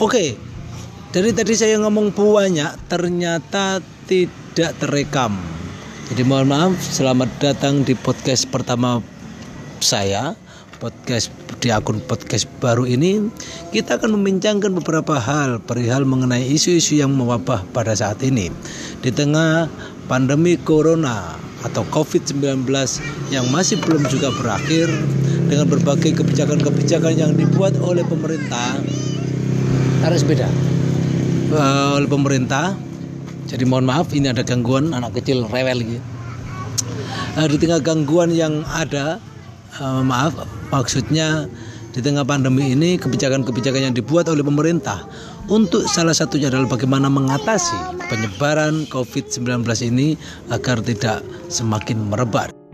Oke. Dari tadi saya ngomong banyak, ternyata tidak terekam. Jadi mohon maaf, selamat datang di podcast pertama saya, podcast di akun podcast baru ini. Kita akan membincangkan beberapa hal perihal mengenai isu-isu yang mewabah pada saat ini. Di tengah pandemi corona atau COVID-19 yang masih belum juga berakhir dengan berbagai kebijakan-kebijakan yang dibuat oleh pemerintah. Harus beda. Uh, oleh pemerintah. Jadi mohon maaf ini ada gangguan anak kecil rewel gitu uh, di tengah gangguan yang ada uh, maaf maksudnya di tengah pandemi ini kebijakan-kebijakan yang dibuat oleh pemerintah untuk salah satunya adalah bagaimana mengatasi penyebaran COVID-19 ini agar tidak semakin merebak.